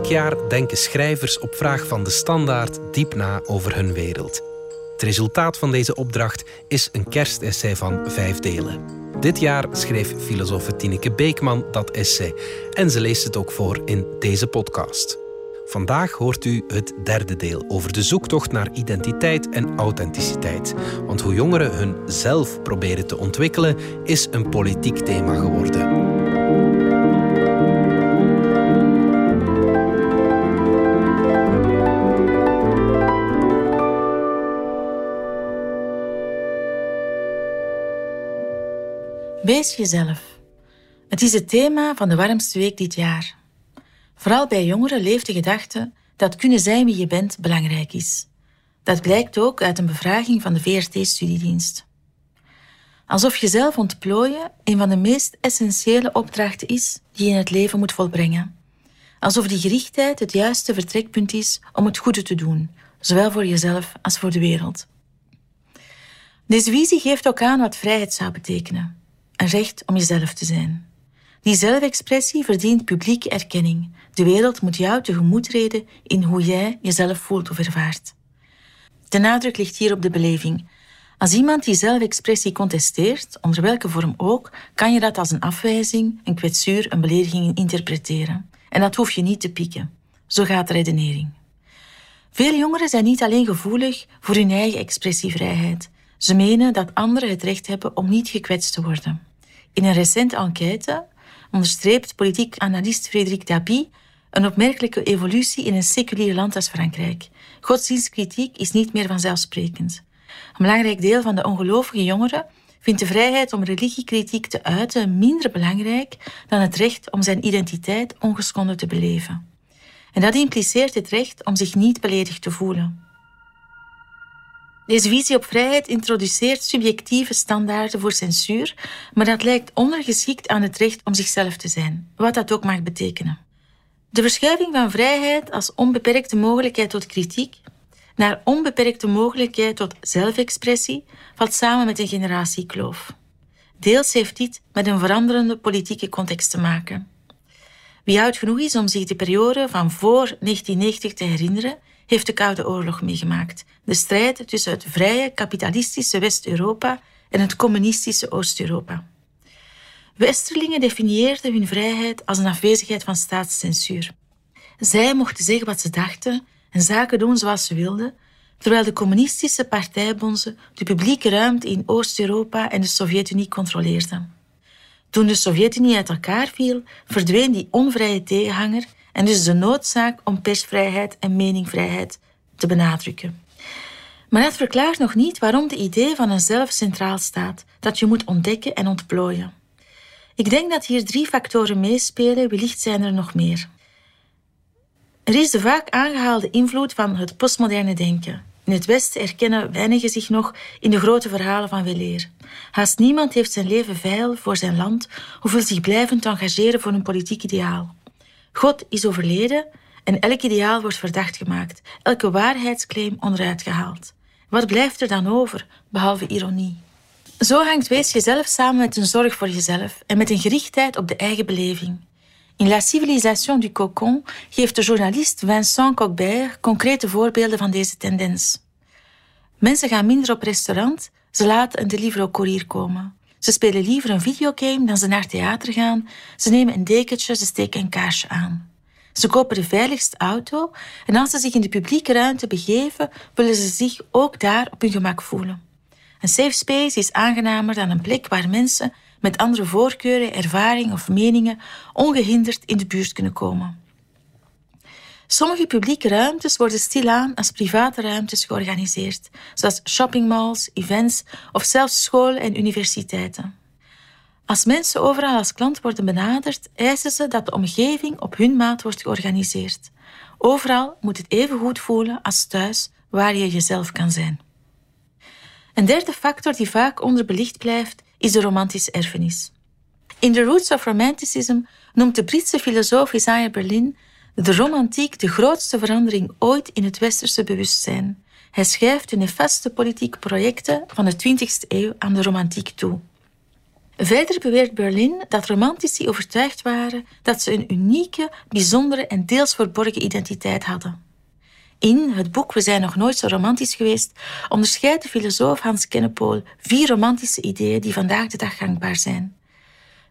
Elk jaar denken schrijvers op vraag van de standaard diep na over hun wereld. Het resultaat van deze opdracht is een kerstessay van vijf delen. Dit jaar schreef filosoof Tineke Beekman dat essay en ze leest het ook voor in deze podcast. Vandaag hoort u het derde deel over de zoektocht naar identiteit en authenticiteit. Want hoe jongeren hun zelf proberen te ontwikkelen, is een politiek thema geworden. Wees jezelf. Het is het thema van de warmste week dit jaar. Vooral bij jongeren leeft de gedachte dat kunnen zijn wie je bent belangrijk is. Dat blijkt ook uit een bevraging van de VRT-studiedienst. Alsof jezelf ontplooien een van de meest essentiële opdrachten is die je in het leven moet volbrengen. Alsof die gerichtheid het juiste vertrekpunt is om het goede te doen, zowel voor jezelf als voor de wereld. Deze visie geeft ook aan wat vrijheid zou betekenen een recht om jezelf te zijn. Die zelfexpressie verdient publieke erkenning. De wereld moet jou tegemoet treden in hoe jij jezelf voelt of ervaart. De nadruk ligt hier op de beleving. Als iemand die zelfexpressie contesteert, onder welke vorm ook, kan je dat als een afwijzing, een kwetsuur, een belediging interpreteren. En dat hoef je niet te pieken. Zo gaat de redenering. Veel jongeren zijn niet alleen gevoelig voor hun eigen expressievrijheid. Ze menen dat anderen het recht hebben om niet gekwetst te worden. In een recente enquête onderstreept politiek analist Frederik Dabi een opmerkelijke evolutie in een seculier land als Frankrijk. Godsdienstkritiek is niet meer vanzelfsprekend. Een belangrijk deel van de ongelovige jongeren vindt de vrijheid om religiekritiek te uiten minder belangrijk dan het recht om zijn identiteit ongeschonden te beleven. En dat impliceert het recht om zich niet beledigd te voelen. Deze visie op vrijheid introduceert subjectieve standaarden voor censuur, maar dat lijkt ondergeschikt aan het recht om zichzelf te zijn, wat dat ook mag betekenen. De verschuiving van vrijheid als onbeperkte mogelijkheid tot kritiek naar onbeperkte mogelijkheid tot zelfexpressie valt samen met een generatiekloof. Deels heeft dit met een veranderende politieke context te maken. Wie oud genoeg is om zich de periode van voor 1990 te herinneren, heeft de Koude Oorlog meegemaakt. De strijd tussen het vrije kapitalistische West-Europa en het communistische Oost-Europa. Westerlingen definieerden hun vrijheid als een afwezigheid van staatscensuur. Zij mochten zeggen wat ze dachten en zaken doen zoals ze wilden, terwijl de communistische partijbonzen de publieke ruimte in Oost-Europa en de Sovjet-Unie controleerden. Toen de Sovjet-Unie uit elkaar viel, verdween die onvrije tegenhanger en dus de noodzaak om persvrijheid en meningvrijheid te benadrukken. Maar dat verklaart nog niet waarom de idee van een zelf centraal staat, dat je moet ontdekken en ontplooien. Ik denk dat hier drie factoren meespelen, wellicht zijn er nog meer. Er is de vaak aangehaalde invloed van het postmoderne denken. In het Westen erkennen weinigen zich nog in de grote verhalen van weleer. Haast niemand heeft zijn leven veil voor zijn land of wil zich blijvend engageren voor een politiek ideaal. God is overleden en elk ideaal wordt verdacht gemaakt, elke waarheidsclaim onderuit gehaald. Wat blijft er dan over, behalve ironie? Zo hangt Wees jezelf samen met een zorg voor jezelf en met een gerichtheid op de eigen beleving. In La Civilisation du Cocon geeft de journalist Vincent Cockbert concrete voorbeelden van deze tendens. Mensen gaan minder op restaurant, ze laten een Deliveroo-courier komen. Ze spelen liever een videogame dan ze naar theater gaan. Ze nemen een dekentje, ze steken een kaarsje aan. Ze kopen de veiligste auto en als ze zich in de publieke ruimte begeven, willen ze zich ook daar op hun gemak voelen. Een safe space is aangenamer dan een plek waar mensen met andere voorkeuren, ervaringen of meningen ongehinderd in de buurt kunnen komen. Sommige publieke ruimtes worden stilaan als private ruimtes georganiseerd, zoals shoppingmalls, events of zelfs scholen en universiteiten. Als mensen overal als klant worden benaderd, eisen ze dat de omgeving op hun maat wordt georganiseerd. Overal moet het even goed voelen als thuis, waar je jezelf kan zijn. Een derde factor die vaak onderbelicht blijft, is de romantische erfenis. In The Roots of Romanticism noemt de Britse filosoof Isaiah Berlin de romantiek de grootste verandering ooit in het westerse bewustzijn. Hij schrijft de nefaste politieke projecten van de 20e eeuw aan de romantiek toe. Verder beweert Berlin dat romantici overtuigd waren dat ze een unieke, bijzondere en deels verborgen identiteit hadden. In het boek We zijn nog nooit zo romantisch geweest onderscheidt de filosoof Hans Kennepool vier romantische ideeën die vandaag de dag gangbaar zijn.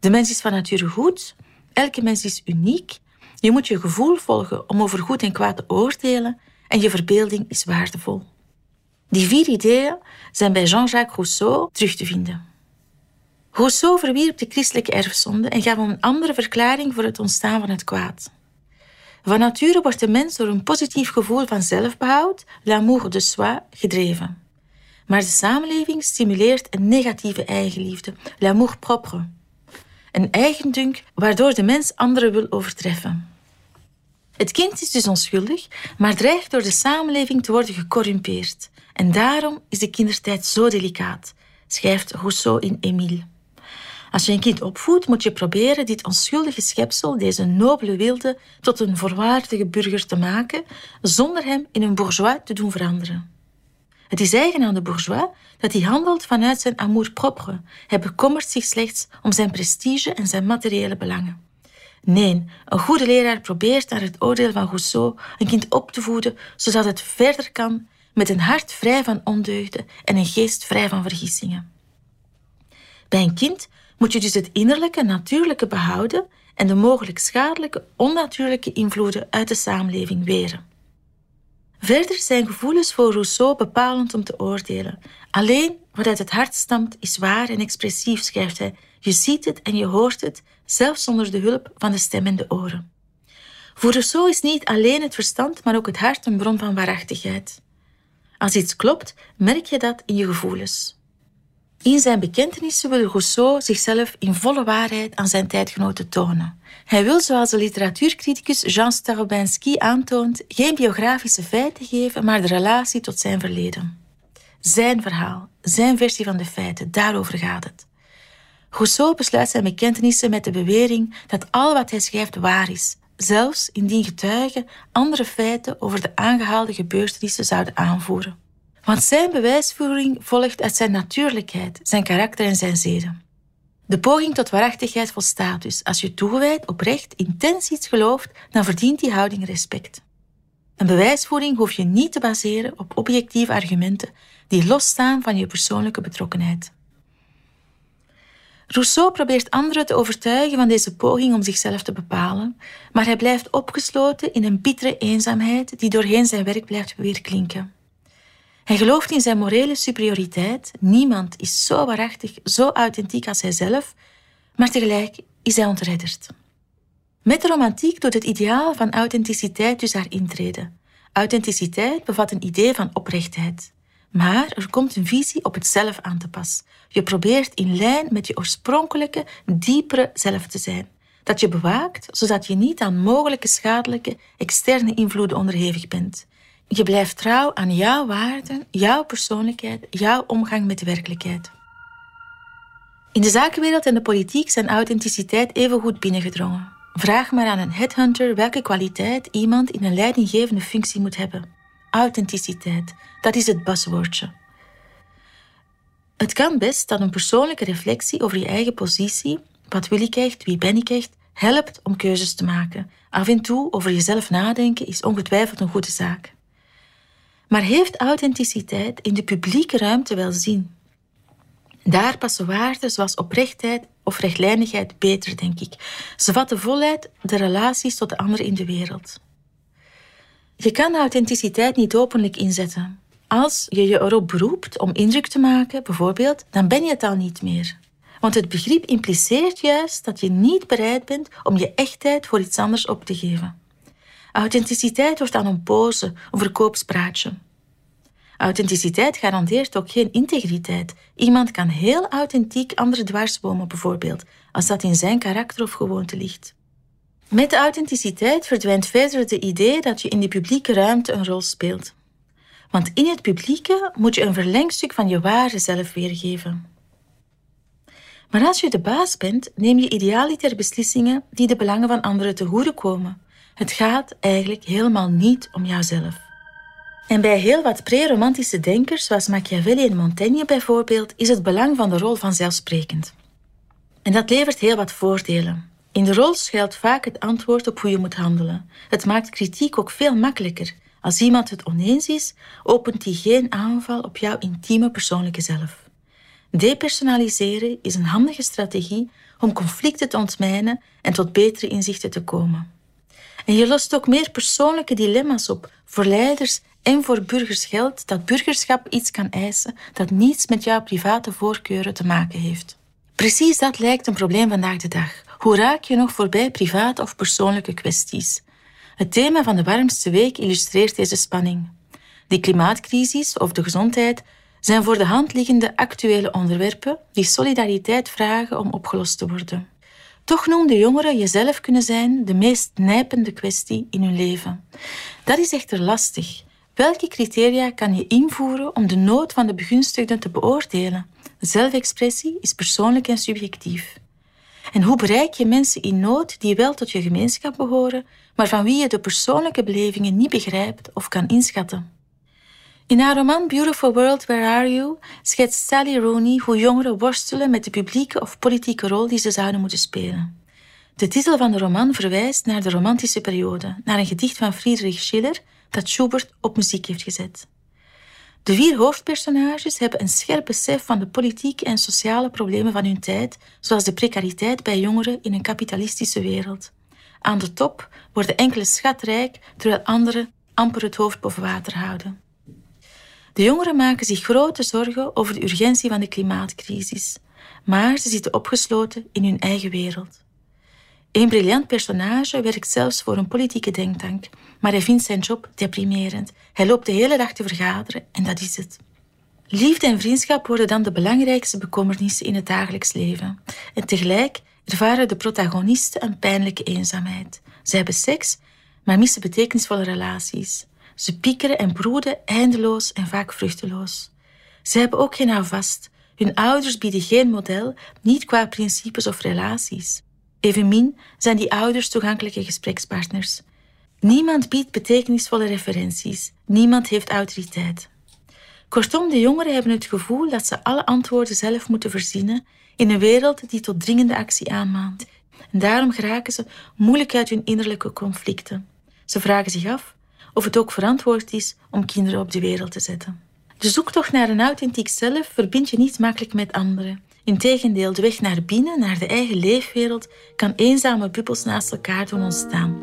De mens is van nature goed, elke mens is uniek, je moet je gevoel volgen om over goed en kwaad te oordelen en je verbeelding is waardevol. Die vier ideeën zijn bij Jean-Jacques Rousseau terug te vinden. Rousseau verwierp de christelijke erfzonde en gaf een andere verklaring voor het ontstaan van het kwaad. Van nature wordt de mens door een positief gevoel van zelfbehoud, l'amour de soi, gedreven. Maar de samenleving stimuleert een negatieve eigenliefde, l'amour propre. Een eigendunk waardoor de mens anderen wil overtreffen. Het kind is dus onschuldig, maar dreigt door de samenleving te worden gecorrumpeerd. En daarom is de kindertijd zo delicaat, schrijft Rousseau in Émile. Als je een kind opvoedt, moet je proberen dit onschuldige schepsel, deze nobele wilde, tot een voorwaardige burger te maken, zonder hem in een bourgeois te doen veranderen. Het is eigen aan de bourgeois dat hij handelt vanuit zijn amour-propre. Hij bekommert zich slechts om zijn prestige en zijn materiële belangen. Nee, een goede leraar probeert naar het oordeel van Rousseau een kind op te voeden zodat het verder kan met een hart vrij van ondeugden en een geest vrij van vergissingen. Bij een kind moet je dus het innerlijke, natuurlijke behouden en de mogelijk schadelijke, onnatuurlijke invloeden uit de samenleving weren. Verder zijn gevoelens voor Rousseau bepalend om te oordelen. Alleen wat uit het hart stamt is waar en expressief, schrijft hij. Je ziet het en je hoort het, zelfs zonder de hulp van de stem en de oren. Voor Rousseau is niet alleen het verstand, maar ook het hart een bron van waarachtigheid. Als iets klopt, merk je dat in je gevoelens. In zijn bekentenissen wil Rousseau zichzelf in volle waarheid aan zijn tijdgenoten tonen. Hij wil, zoals de literatuurcriticus Jean Starobinski aantoont, geen biografische feiten geven, maar de relatie tot zijn verleden. Zijn verhaal, zijn versie van de feiten, daarover gaat het. Rousseau besluit zijn bekentenissen met de bewering dat al wat hij schrijft waar is, zelfs indien getuigen andere feiten over de aangehaalde gebeurtenissen zouden aanvoeren. Want zijn bewijsvoering volgt uit zijn natuurlijkheid, zijn karakter en zijn zeden. De poging tot waarachtigheid volstaat dus. Als je toegewijd, oprecht, intens iets gelooft, dan verdient die houding respect. Een bewijsvoering hoef je niet te baseren op objectieve argumenten die losstaan van je persoonlijke betrokkenheid. Rousseau probeert anderen te overtuigen van deze poging om zichzelf te bepalen, maar hij blijft opgesloten in een bittere eenzaamheid die doorheen zijn werk blijft weerklinken. Hij gelooft in zijn morele superioriteit. Niemand is zo waarachtig, zo authentiek als hijzelf, maar tegelijk is hij ontredderd. Met de romantiek doet het ideaal van authenticiteit dus haar intreden. Authenticiteit bevat een idee van oprechtheid. Maar er komt een visie op het zelf aan te pas. Je probeert in lijn met je oorspronkelijke, diepere zelf te zijn. Dat je bewaakt, zodat je niet aan mogelijke schadelijke externe invloeden onderhevig bent. Je blijft trouw aan jouw waarden, jouw persoonlijkheid, jouw omgang met de werkelijkheid. In de zakenwereld en de politiek zijn authenticiteit evengoed binnengedrongen. Vraag maar aan een headhunter welke kwaliteit iemand in een leidinggevende functie moet hebben. Authenticiteit, dat is het buzzwoordje. Het kan best dat een persoonlijke reflectie over je eigen positie, wat wil ik echt, wie ben ik echt, helpt om keuzes te maken. Af en toe over jezelf nadenken is ongetwijfeld een goede zaak. Maar heeft authenticiteit in de publieke ruimte wel zin? Daar passen waarden zoals oprechtheid of rechtlijnigheid beter, denk ik. Ze vatten voluit de relaties tot de anderen in de wereld. Je kan authenticiteit niet openlijk inzetten. Als je je erop beroept om indruk te maken, bijvoorbeeld, dan ben je het al niet meer. Want het begrip impliceert juist dat je niet bereid bent om je echtheid voor iets anders op te geven. Authenticiteit wordt dan een pose, een verkoopspraatje. Authenticiteit garandeert ook geen integriteit. Iemand kan heel authentiek anderen dwarsbomen, bijvoorbeeld, als dat in zijn karakter of gewoonte ligt. Met authenticiteit verdwijnt verder het idee dat je in de publieke ruimte een rol speelt. Want in het publieke moet je een verlengstuk van je ware zelf weergeven. Maar als je de baas bent, neem je idealiter beslissingen die de belangen van anderen te goede komen. Het gaat eigenlijk helemaal niet om jouzelf. En bij heel wat pre-romantische denkers, zoals Machiavelli en Montaigne bijvoorbeeld, is het belang van de rol vanzelfsprekend. En dat levert heel wat voordelen. In de rol schuilt vaak het antwoord op hoe je moet handelen. Het maakt kritiek ook veel makkelijker. Als iemand het oneens is, opent hij geen aanval op jouw intieme persoonlijke zelf. Depersonaliseren is een handige strategie om conflicten te ontmijnen en tot betere inzichten te komen. En je lost ook meer persoonlijke dilemma's op. Voor leiders en voor burgers geldt dat burgerschap iets kan eisen dat niets met jouw private voorkeuren te maken heeft. Precies dat lijkt een probleem vandaag de dag. Hoe raak je nog voorbij private of persoonlijke kwesties? Het thema van de warmste week illustreert deze spanning. Die klimaatcrisis of de gezondheid zijn voor de hand liggende actuele onderwerpen die solidariteit vragen om opgelost te worden. Toch noemden jongeren jezelf kunnen zijn de meest nijpende kwestie in hun leven. Dat is echter lastig. Welke criteria kan je invoeren om de nood van de begunstigden te beoordelen? Zelfexpressie is persoonlijk en subjectief. En hoe bereik je mensen in nood die wel tot je gemeenschap behoren, maar van wie je de persoonlijke belevingen niet begrijpt of kan inschatten? In haar roman Beautiful World, Where Are You schetst Sally Rooney hoe jongeren worstelen met de publieke of politieke rol die ze zouden moeten spelen. De titel van de roman verwijst naar de romantische periode, naar een gedicht van Friedrich Schiller dat Schubert op muziek heeft gezet. De vier hoofdpersonages hebben een scherp besef van de politieke en sociale problemen van hun tijd, zoals de precariteit bij jongeren in een kapitalistische wereld. Aan de top worden enkele schatrijk, terwijl anderen amper het hoofd boven water houden. De jongeren maken zich grote zorgen over de urgentie van de klimaatcrisis, maar ze zitten opgesloten in hun eigen wereld. Een briljant personage werkt zelfs voor een politieke denktank, maar hij vindt zijn job deprimerend. Hij loopt de hele dag te vergaderen en dat is het. Liefde en vriendschap worden dan de belangrijkste bekommernissen in het dagelijks leven. En tegelijk ervaren de protagonisten een pijnlijke eenzaamheid. Ze hebben seks, maar missen betekenisvolle relaties. Ze piekeren en broeden eindeloos en vaak vruchteloos. Ze hebben ook geen houvast. Hun ouders bieden geen model, niet qua principes of relaties. Evenmin zijn die ouders toegankelijke gesprekspartners. Niemand biedt betekenisvolle referenties. Niemand heeft autoriteit. Kortom, de jongeren hebben het gevoel dat ze alle antwoorden zelf moeten verzinnen in een wereld die tot dringende actie aanmaant. En daarom geraken ze moeilijk uit hun innerlijke conflicten. Ze vragen zich af of het ook verantwoord is om kinderen op de wereld te zetten. De zoektocht naar een authentiek zelf verbind je niet makkelijk met anderen. Integendeel, de weg naar binnen, naar de eigen leefwereld, kan eenzame bubbels naast elkaar doen ontstaan.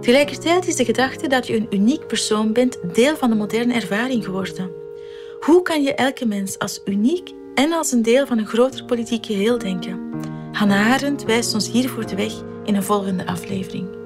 Tegelijkertijd is de gedachte dat je een uniek persoon bent deel van de moderne ervaring geworden. Hoe kan je elke mens als uniek en als een deel van een groter politiek geheel denken? Hannah Arendt wijst ons hiervoor de weg in een volgende aflevering.